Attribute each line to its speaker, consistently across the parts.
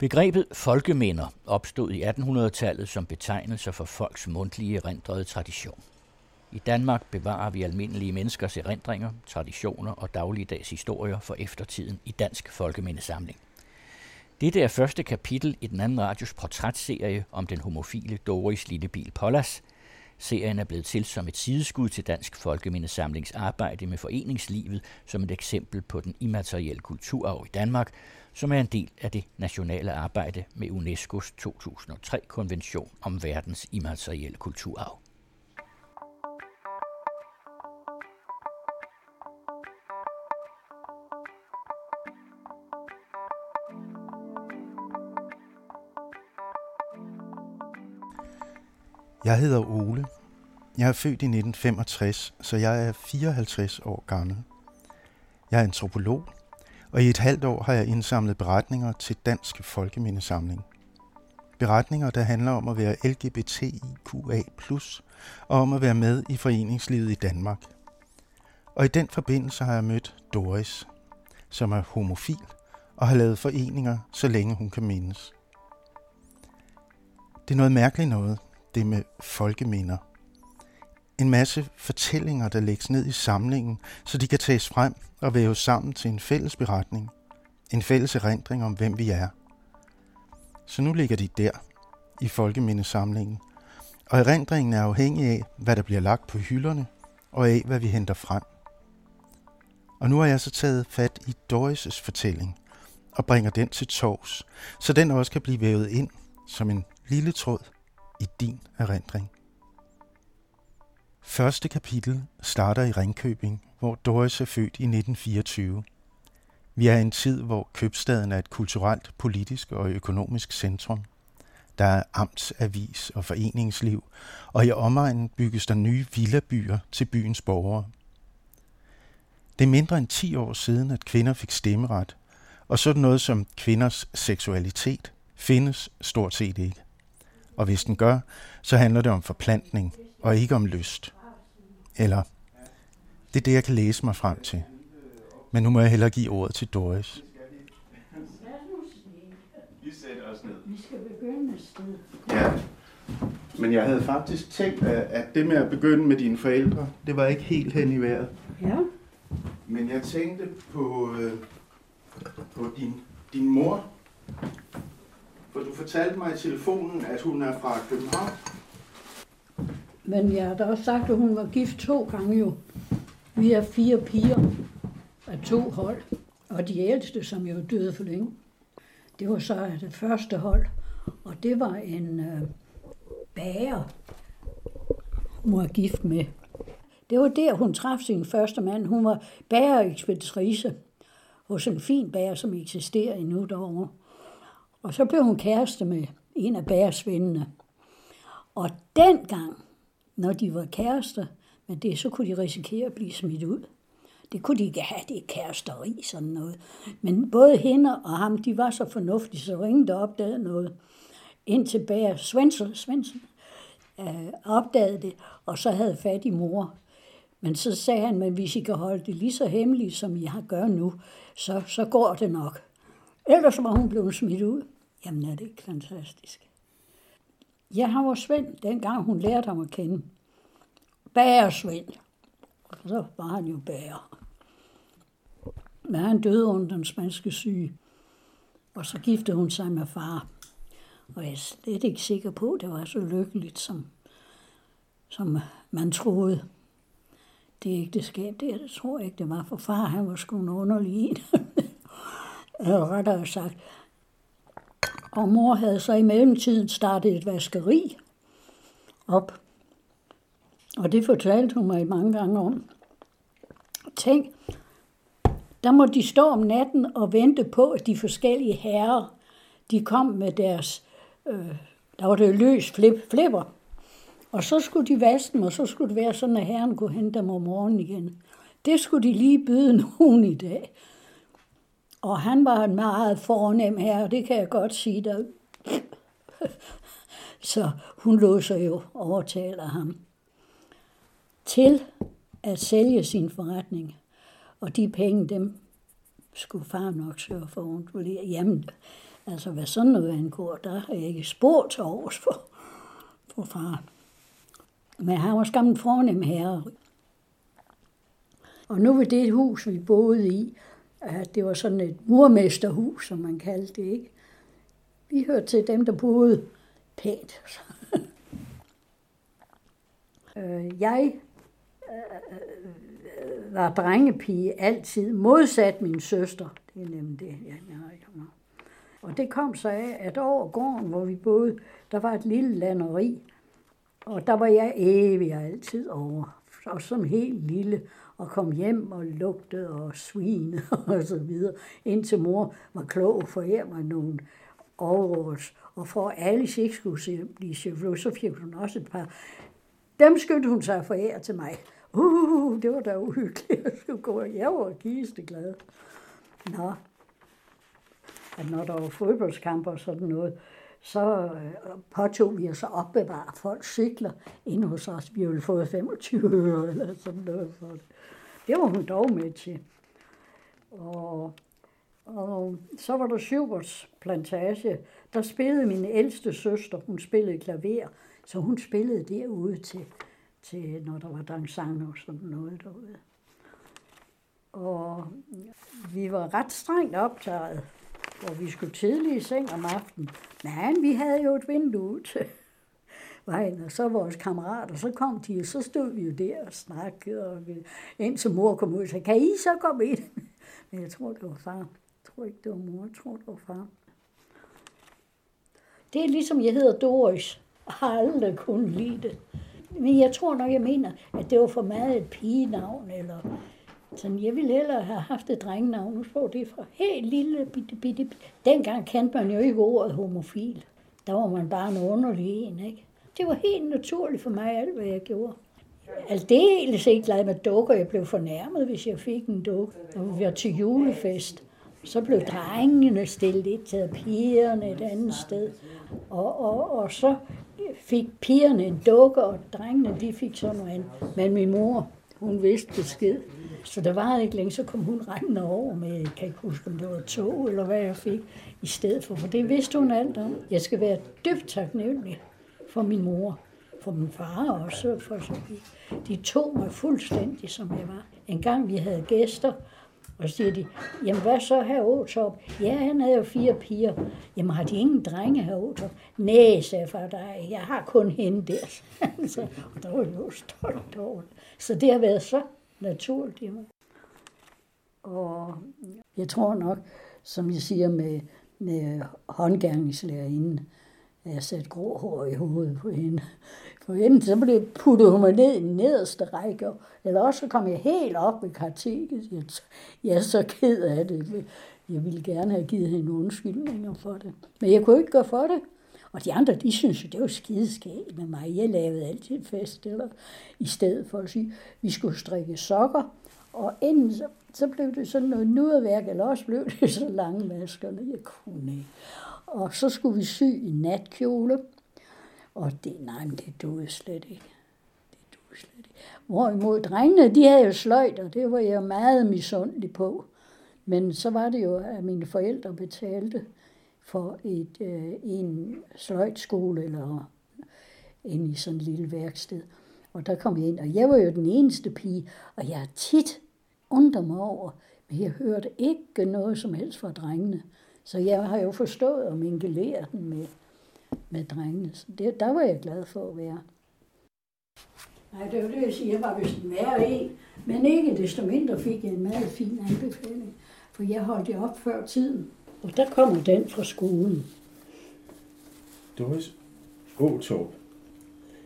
Speaker 1: Begrebet folkeminder opstod i 1800-tallet som betegnelse for folks mundtlige erindrede tradition. I Danmark bevarer vi almindelige menneskers erindringer, traditioner og dagligdags historier for eftertiden i Dansk Folkemindesamling. Dette er første kapitel i den anden radios portrætserie om den homofile Doris Lillebil Pollas. Serien er blevet til som et sideskud til Dansk Folkemindesamlings arbejde med foreningslivet som et eksempel på den immaterielle kulturarv i Danmark, som er en del af det nationale arbejde med UNESCO's 2003-konvention om verdens immaterielle kulturarv.
Speaker 2: Jeg hedder Ole. Jeg er født i 1965, så jeg er 54 år gammel. Jeg er antropolog, og i et halvt år har jeg indsamlet beretninger til Dansk Folkemindesamling. Beretninger, der handler om at være LGBTIQA+, og om at være med i foreningslivet i Danmark. Og i den forbindelse har jeg mødt Doris, som er homofil og har lavet foreninger, så længe hun kan mindes. Det er noget mærkeligt noget, det med folkeminder. En masse fortællinger, der lægges ned i samlingen, så de kan tages frem og væves sammen til en fælles beretning. En fælles erindring om, hvem vi er. Så nu ligger de der, i folkemindesamlingen. Og erindringen er afhængig af, hvad der bliver lagt på hylderne, og af, hvad vi henter frem. Og nu har jeg så taget fat i Doris' fortælling, og bringer den til tors, så den også kan blive vævet ind som en lille tråd i din erindring. Første kapitel starter i Ringkøbing, hvor Doris er født i 1924. Vi er i en tid, hvor købstaden er et kulturelt, politisk og økonomisk centrum. Der er amtsavis og foreningsliv, og i omegnen bygges der nye villabyer til byens borgere. Det er mindre end 10 år siden, at kvinder fik stemmeret, og sådan noget som kvinders seksualitet findes stort set ikke. Og hvis den gør, så handler det om forplantning og ikke om lyst. Eller, det er det, jeg kan læse mig frem til. Men nu må jeg hellere give ordet til Doris.
Speaker 3: Vi sætter os ned.
Speaker 4: Vi skal begynde et sted.
Speaker 2: Ja, men jeg havde faktisk tænkt, at det med at begynde med dine forældre, det var ikke helt hen i vejret.
Speaker 4: Ja,
Speaker 2: Men jeg tænkte på, øh, på din, din mor. For du fortalte mig i telefonen, at hun er fra København.
Speaker 4: men jeg har da også sagt, at hun var gift to gange jo. Vi er fire piger af to hold, og de ældste, som jo døde for længe, det var så det første hold, og det var en øh, bager, hun var gift med. Det var der, hun traf sin første mand. Hun var bagerekspeditrice hos en fin bager, som eksisterer endnu derovre. Og så blev hun kæreste med en af bæresvindene. Og dengang, når de var kærester, men det, så kunne de risikere at blive smidt ud. Det kunne de ikke have, det er kæresteri, sådan noget. Men både hende og ham, de var så fornuftige, så ringede og opdagede noget. Indtil bager Svensson, Svensson øh, opdagede det, og så havde fat i mor. Men så sagde han, men hvis I kan holde det lige så hemmeligt, som I har gør nu, så, så går det nok. Ellers var hun blevet smidt ud. Jamen er det ikke fantastisk? Ja, han var Svend, dengang hun lærte ham at kende. Bager Svend. Og så var han jo bager. Men han døde under den spanske syge. Og så giftede hun sig med far. Og jeg er slet ikke sikker på, at det var så lykkeligt, som, som man troede. Det ægteskab der, det tror jeg ikke, det var. For far, han var sgu en underlig en øh, rettere sagt. Og mor havde så i mellemtiden startet et vaskeri op. Og det fortalte hun mig mange gange om. Tænk, der må de stå om natten og vente på, at de forskellige herrer, de kom med deres, øh, der var det løs flip, flipper. Og så skulle de vaske dem, og så skulle det være sådan, at herren kunne hente dem om morgenen igen. Det skulle de lige byde nogen i dag. Og han var en meget fornem her, og det kan jeg godt sige dig. Så hun lå sig jo overtaler ham til at sælge sin forretning. Og de penge, dem skulle far nok sørge for at kontrollere. Jamen, Altså, hvad sådan noget angår, der har jeg ikke spor til års for, for far. Men han var skam en fornem herre. Og nu ved det hus, vi boede i, det var sådan et murmesterhus, som man kaldte det, ikke? Vi hørte til dem, der boede pænt. Øh, jeg øh, øh, var drengepige altid, modsat min søster. Det er nemlig det, jeg har Og det kom så af, at over gården, hvor vi boede, der var et lille landeri. Og der var jeg evig altid over. Og som helt lille og kom hjem og lugtede og svine og så videre, indtil mor var klog for her mig nogle overårs. Og for at alle ikke skulle blive chauffør, så fik hun også et par. Dem skyndte hun sig for ære til mig. Uh, det var da uhyggeligt at skulle gå. Jeg var glad. Nå, at når der var fodboldskamp og sådan noget, så øh, påtog vi os at opbevare folks cykler inde hos os. Vi ville fået 25 øre eller sådan noget for det. Det var hun dog med til. Og, og så var der Schuberts plantage. Der spillede min ældste søster, hun spillede klaver, så hun spillede derude til, til når der var dansang og sådan noget derude. Og vi var ret strengt optaget, hvor vi skulle tidligt i seng om aftenen. Men vi havde jo et vindue til vejen, og så vores kammerater, så kom de, og så stod vi jo der og snakkede, og vi, indtil mor kom ud og sagde, kan I så komme ind? Men jeg tror, det var far. Jeg tror ikke, det var mor, jeg tror, det var far. Det er ligesom, jeg hedder Doris, og har aldrig kunnet lide det. Men jeg tror nok, jeg mener, at det var for meget et pigenavn, eller så jeg ville hellere have haft et drengenavn. Nu så det fra helt lille bitte, bitte, bitte. Dengang kendte man jo ikke ordet homofil. Der var man bare en underlig en, ikke? Det var helt naturligt for mig, alt hvad jeg gjorde. Aldeles ikke glad med dukker. Jeg blev fornærmet, hvis jeg fik en dukke. Når vi var til julefest, så blev drengene stillet et til pigerne et andet sted. Og, og, og så fik pigerne en dukke, og drengene de fik sådan noget andet. Men min mor, hun vidste besked. Så der var ikke længe, så kom hun rendende over med, jeg kan ikke huske, om det var tog eller hvad jeg fik i stedet for, for det vidste hun alt om. Jeg skal være dybt taknemmelig for min mor, for min far også, for så de, tog mig fuldstændig, som jeg var. En gang vi havde gæster, og så siger de, jamen hvad så her Åtop? Ja, han havde jo fire piger. Jamen har de ingen drenge her Åtop? Nej, sagde far, der, jeg har kun hende der. så, og der var jo stolt over det. Så det har været så naturligt i mig. Og jeg tror nok, som jeg siger med, med håndgærningslærerinden, at jeg satte grå hår i hovedet på hende. For enten så blev puttet hun mig ned i den nederste række, eller også så kom jeg helt op ved karteket. Jeg er så ked af det. Jeg ville gerne have givet hende undskyldninger for det. Men jeg kunne ikke gøre for det. Og de andre, de synes jo, det var skideskægt med mig. Jeg lavede altid fest, eller i stedet for at sige, vi skulle strikke sokker. Og inden så, så blev det sådan noget nuderværk, eller også blev det så lange masker, jeg kunne ikke. Og så skulle vi sy i natkjole. Og det, nej, men det duede slet ikke. Det duede slet ikke. Hvorimod drengene, de havde jo sløjt, og det var jeg meget misundelig på. Men så var det jo, at mine forældre betalte for et, øh, en sløjtskole eller ind i sådan et lille værksted. Og der kom jeg ind, og jeg var jo den eneste pige, og jeg har tit undret mig over, men jeg hørte ikke noget som helst fra drengene. Så jeg har jo forstået at mingelere den med, med drengene. Så det, der var jeg glad for at være. Nej, det var det, jeg siger. Jeg var vist en værre en. Men ikke desto mindre fik jeg en meget fin anbefaling. For jeg holdt det op før tiden. Og der kommer den fra skolen.
Speaker 2: Doris Åtorp.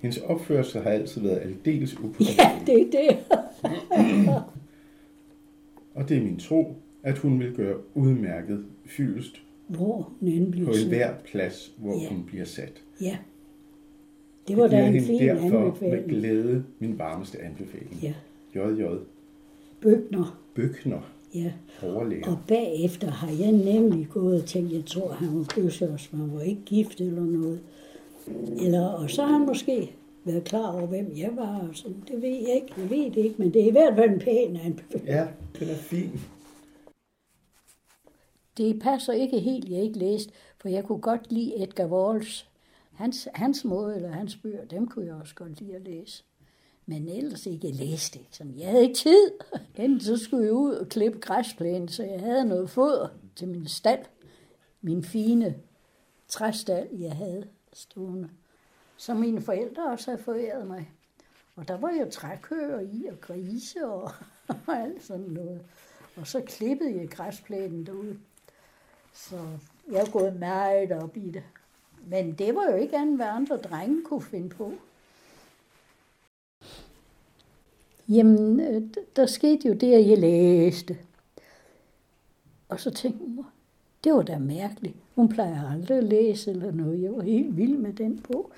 Speaker 2: Hendes opførsel har altid været aldeles upålidelig.
Speaker 4: Ja, det er det.
Speaker 2: og det er min tro, at hun vil gøre udmærket fyldest
Speaker 4: hvor bliver
Speaker 2: på enhver plads, hvor ja. hun bliver sat.
Speaker 4: Ja. Det var da en fin
Speaker 2: derfor anbefaling. med glæde min varmeste anbefaling.
Speaker 4: Ja.
Speaker 2: J.J.
Speaker 4: Bøgner.
Speaker 2: Bøgner.
Speaker 4: Ja.
Speaker 2: Overlæger.
Speaker 4: Og bagefter har jeg nemlig gået og tænkt, jeg tror, han var bøsøs, man var ikke gift eller noget. Eller, og så har han måske været klar over, hvem jeg var. Og sådan. Det ved jeg ikke. Jeg ved det ikke, men det er i hvert fald en pæn anbefaling.
Speaker 2: Ja, den er fin
Speaker 4: det passer ikke helt, jeg ikke læst, for jeg kunne godt lide Edgar Walls. Hans, hans måde eller hans bøger, dem kunne jeg også godt lide at læse. Men ellers ikke læste ikke, Som jeg havde ikke tid. Enten så skulle jeg ud og klippe græsplænen, så jeg havde noget foder til min stald. Min fine træstald, jeg havde stående. Som mine forældre også havde foræret mig. Og der var jo trækøer i, og grise og, og alt sådan noget. Og så klippede jeg græsplænen derude. Så jeg er gået meget op i det. Men det var jo ikke andet, hvad andre drenge kunne finde på. Jamen, øh, der skete jo det, at jeg læste. Og så tænkte jeg, det var da mærkeligt. Hun plejer aldrig at læse eller noget. Jeg var helt vild med den bog.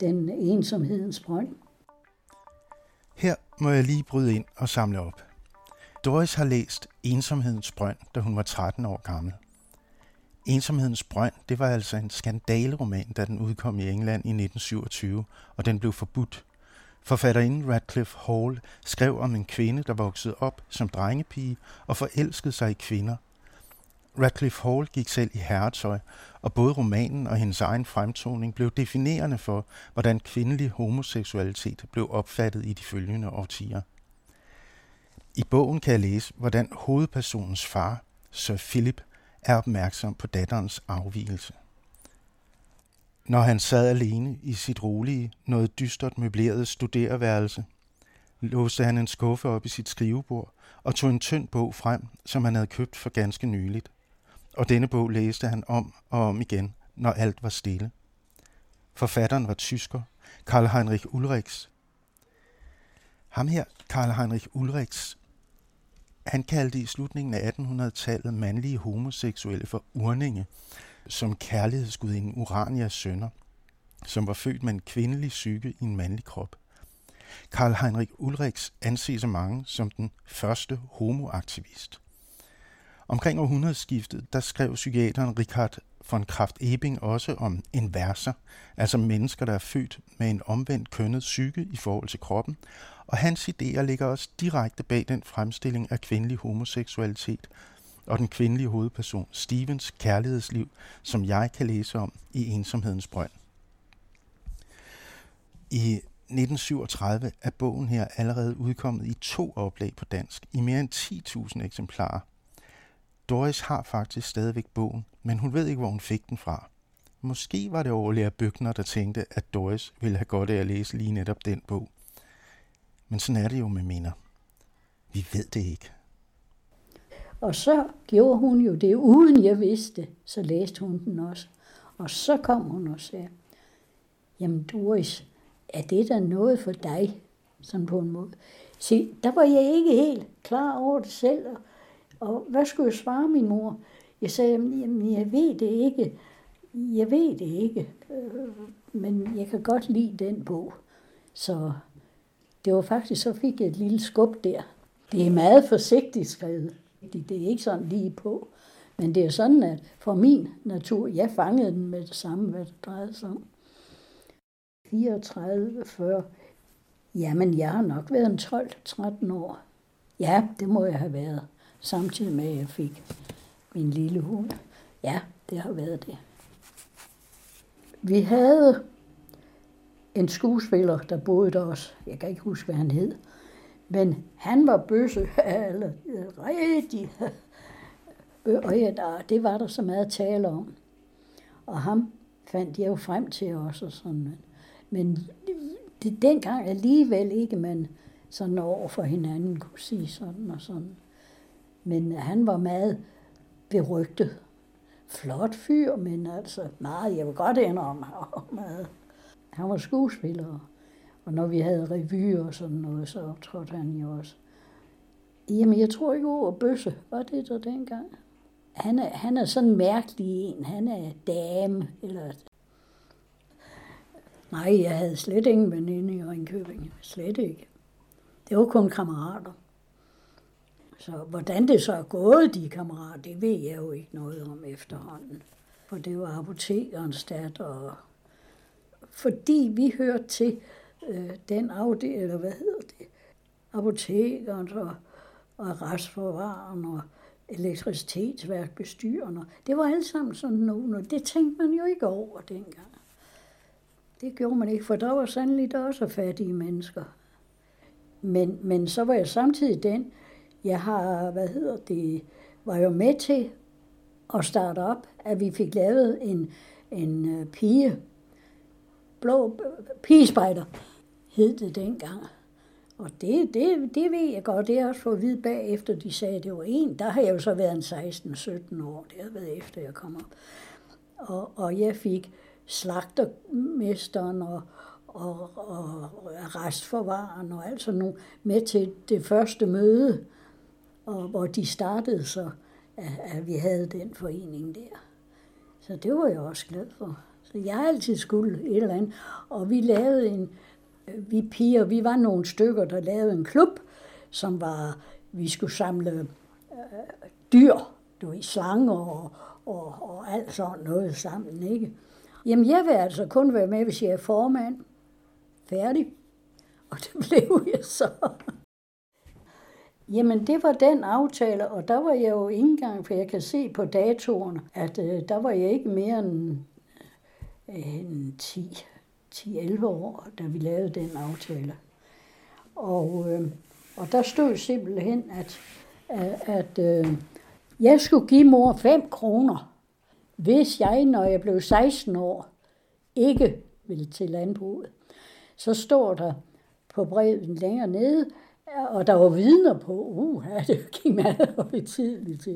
Speaker 4: Den ensomhedens brønd.
Speaker 2: Her må jeg lige bryde ind og samle op. Doris har læst Ensomhedens brønd, da hun var 13 år gammel. Ensomhedens brønd, det var altså en skandaleroman, da den udkom i England i 1927, og den blev forbudt. Forfatterinden Radcliffe Hall skrev om en kvinde, der voksede op som drengepige og forelskede sig i kvinder. Radcliffe Hall gik selv i herretøj, og både romanen og hendes egen fremtoning blev definerende for, hvordan kvindelig homoseksualitet blev opfattet i de følgende årtier. I bogen kan jeg læse, hvordan hovedpersonens far, Sir Philip, er opmærksom på datterens afvielse. Når han sad alene i sit rolige, noget dystert møblerede studereværelse, låste han en skuffe op i sit skrivebord og tog en tynd bog frem, som han havde købt for ganske nyligt. Og denne bog læste han om og om igen, når alt var stille. Forfatteren var tysker, Karl Heinrich Ulrichs. Ham her, Karl Heinrich Ulrichs, han kaldte i slutningen af 1800-tallet mandlige homoseksuelle for urninge, som kærlighedsgudinden Uranias sønner, som var født med en kvindelig psyke i en mandlig krop. Karl Heinrich Ulrichs anses af mange som den første homoaktivist. Omkring århundredeskiftet, der skrev psykiateren Richard von Kraft-Ebing også om inverser, altså mennesker, der er født med en omvendt kønnet psyke i forhold til kroppen, og hans idéer ligger også direkte bag den fremstilling af kvindelig homoseksualitet og den kvindelige hovedperson Stevens kærlighedsliv, som jeg kan læse om i Ensomhedens Brønd. I 1937 er bogen her allerede udkommet i to oplag på dansk, i mere end 10.000 eksemplarer. Doris har faktisk stadigvæk bogen, men hun ved ikke, hvor hun fik den fra. Måske var det overlærer Bøgner, der tænkte, at Doris ville have godt af at læse lige netop den bog. Men sådan er det jo med minder. Vi ved det ikke.
Speaker 4: Og så gjorde hun jo det, uden jeg vidste, så læste hun den også. Og så kom hun og sagde, jamen Doris, er det da noget for dig? Sådan på en måde. Se, der var jeg ikke helt klar over det selv. Og, og hvad skulle jeg svare min mor? Jeg sagde, jamen jeg ved det ikke. Jeg ved det ikke. Øh, men jeg kan godt lide den bog. Så det var faktisk, så fik jeg et lille skub der. Det er meget forsigtigt skrevet. Det er ikke sådan lige på. Men det er sådan, at for min natur, jeg fangede den med det samme, hvad det drejede sig om. 34, 40. Jamen, jeg har nok været en 12-13 år. Ja, det må jeg have været. Samtidig med, at jeg fik min lille hund. Ja, det har været det. Vi havde en skuespiller, der boede der også. Jeg kan ikke huske, hvad han hed. Men han var bøsse, eller rigtig. Øh, og ja, det var der så meget at tale om. Og ham fandt jeg jo frem til også. Og sådan. Men det, dengang alligevel ikke, man sådan over for hinanden kunne sige sådan og sådan. Men han var meget berygtet. Flot fyr, men altså meget, jeg vil godt indrømme, meget. Han var skuespiller. Og når vi havde revy og sådan noget, så optrådte han jo også. Jamen, jeg tror ikke over bøsse. Var det der dengang? Han er, han er sådan en mærkelig en. Han er dame. Eller... Nej, jeg havde slet ingen veninde i Ringkøbing. Slet ikke. Det var kun kammerater. Så hvordan det så er gået, de kammerater, det ved jeg jo ikke noget om efterhånden. For det var apotekerens datter, og fordi vi hørte til øh, den afdeling, eller hvad hedder det, apotekeren og, og restforvaren og elektricitetsværkbestyrende. Det var alt sammen sådan nogen, og det tænkte man jo ikke over dengang. Det gjorde man ikke, for der var sandelig der også fattige mennesker. Men, men så var jeg samtidig den, jeg har, hvad hedder det, var jo med til at starte op, at vi fik lavet en, en øh, pige, blå øh, pigespejder, hed det dengang. Og det, det, det ved jeg godt, det har jeg også fået at vide bagefter, de sagde, at det var en. Der har jeg jo så været en 16-17 år, det har været efter jeg kom op. Og, og jeg fik slagtermesteren og, og, og restforvaren og alt sådan nogle med til det første møde, og hvor de startede så, at, at vi havde den forening der. Så det var jeg også glad for. Så jeg har altid skulle et eller andet. Og vi lavede en, vi piger, vi var nogle stykker, der lavede en klub, som var, vi skulle samle øh, dyr, du ved, slanger og, og, og alt sådan noget sammen, ikke? Jamen, jeg vil altså kun være med, hvis jeg er formand. Færdig. Og det blev jeg så. Jamen, det var den aftale, og der var jeg jo ikke engang, for jeg kan se på datoren, at øh, der var jeg ikke mere end, øh, end 10 10-11 år, da vi lavede den aftale. Og, øh, og der stod simpelthen, at, at, at øh, jeg skulle give mor 5 kroner, hvis jeg, når jeg blev 16 år, ikke ville til landbruget. Så står der på brevet længere nede, og der var vidner på, uh, det gik meget op i tidligt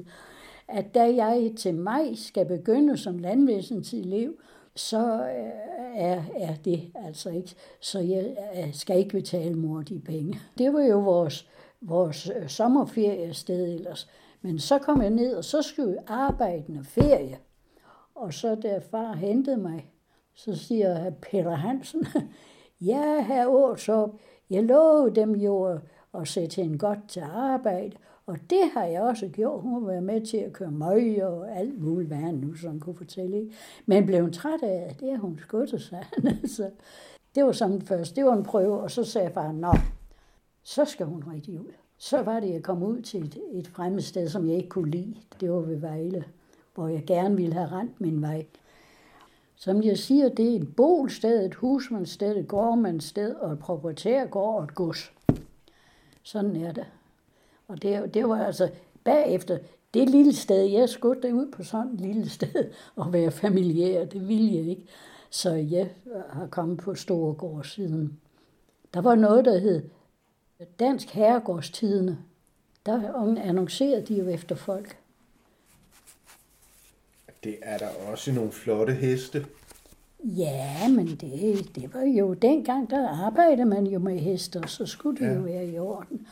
Speaker 4: at da jeg til maj skal begynde som landvæsenselev, så øh, er, er det altså ikke. Så jeg øh, skal ikke betale mor de penge. Det var jo vores, vores øh, sommerferiested ellers. Men så kom jeg ned, og så skulle jeg arbejde ferie. Og så da far hentede mig, så siger Peter Hansen, ja, herr Årsop, jeg lovede dem jo at sætte hende godt til arbejde, og det har jeg også gjort. Hun har været med til at køre møg og alt muligt, hvad han nu sådan kunne fortælle. Ikke? Men blev hun træt af, det har hun skudte sig. så altså, det var sådan først. Det var en prøve, og så sagde jeg bare, nå, så skal hun rigtig ud. Så var det, at jeg kom ud til et, et fremmed sted, som jeg ikke kunne lide. Det var ved Vejle, hvor jeg gerne ville have rent min vej. Som jeg siger, det er et bolsted, et husmandssted, et gårdmandssted og et proprietærgård og et gods. Sådan er det. Og det, det var altså bagefter, det lille sted, jeg skulle ud på sådan et lille sted og være familiær, det ville jeg ikke. Så jeg har kommet på Storegård siden. Der var noget, der hed Dansk Herregårdstidene. Der annoncerede de jo efter folk.
Speaker 2: Det er der også nogle flotte heste.
Speaker 4: Ja, men det, det var jo dengang, der arbejdede man jo med hester, så skulle det ja. jo være i orden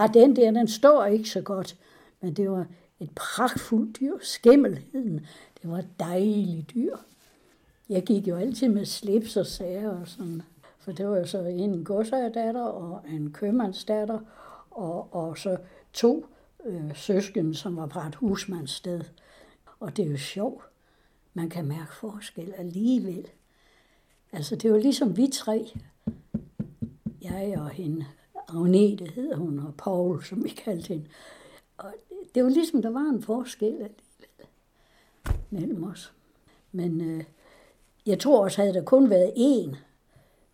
Speaker 4: ah, den der, den står ikke så godt, men det var et pragtfuldt dyr. Skimmelheden, det var et dejligt dyr. Jeg gik jo altid med slips og sager og sådan, for det var jo så en godsejerdatter og en købmandsdatter, og, og så to øh, søsken, som var fra et husmandssted. Og det er jo sjovt. Man kan mærke forskel alligevel. Altså, det var ligesom vi tre, jeg og hende, Agnete hedder hun, og Paul, som vi kaldte hende. Og det var ligesom, der var en forskel alligevel mellem os. Men øh, jeg tror også, havde der kun været én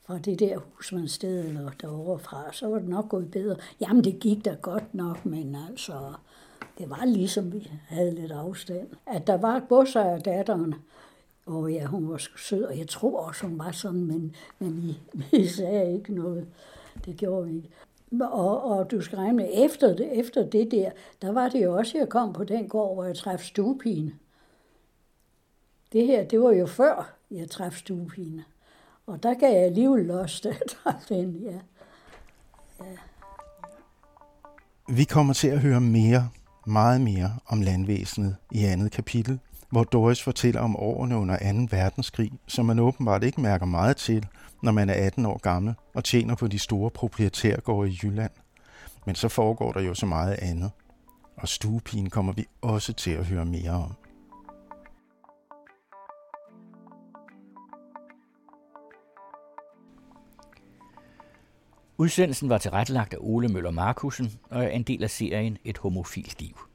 Speaker 4: fra det der husmandssted eller derovre fra, så var det nok gået bedre. Jamen, det gik da godt nok, men altså, det var ligesom, vi havde lidt afstand. At der var godsejer datteren, og ja, hun var sød, og jeg tror også, hun var sådan, men, men vi, vi sagde ikke noget. Det gjorde vi ikke. Og, og du skal regne efter det, efter det der, der var det jo også, jeg kom på den gård, hvor jeg træffede stuepigen. Det her, det var jo før, jeg træffede stuepigen. Og der gav jeg alligevel los, da den, ja. ja.
Speaker 2: Vi kommer til at høre mere, meget mere om landvæsenet i andet kapitel, hvor Doris fortæller om årene under 2. verdenskrig, som man åbenbart ikke mærker meget til, når man er 18 år gammel og tjener på de store proprietærgårde i Jylland. Men så foregår der jo så meget andet. Og stuepigen kommer vi også til at høre mere om.
Speaker 1: Udsendelsen var tilrettelagt af Ole Møller Markusen og er en del af serien Et homofilt liv.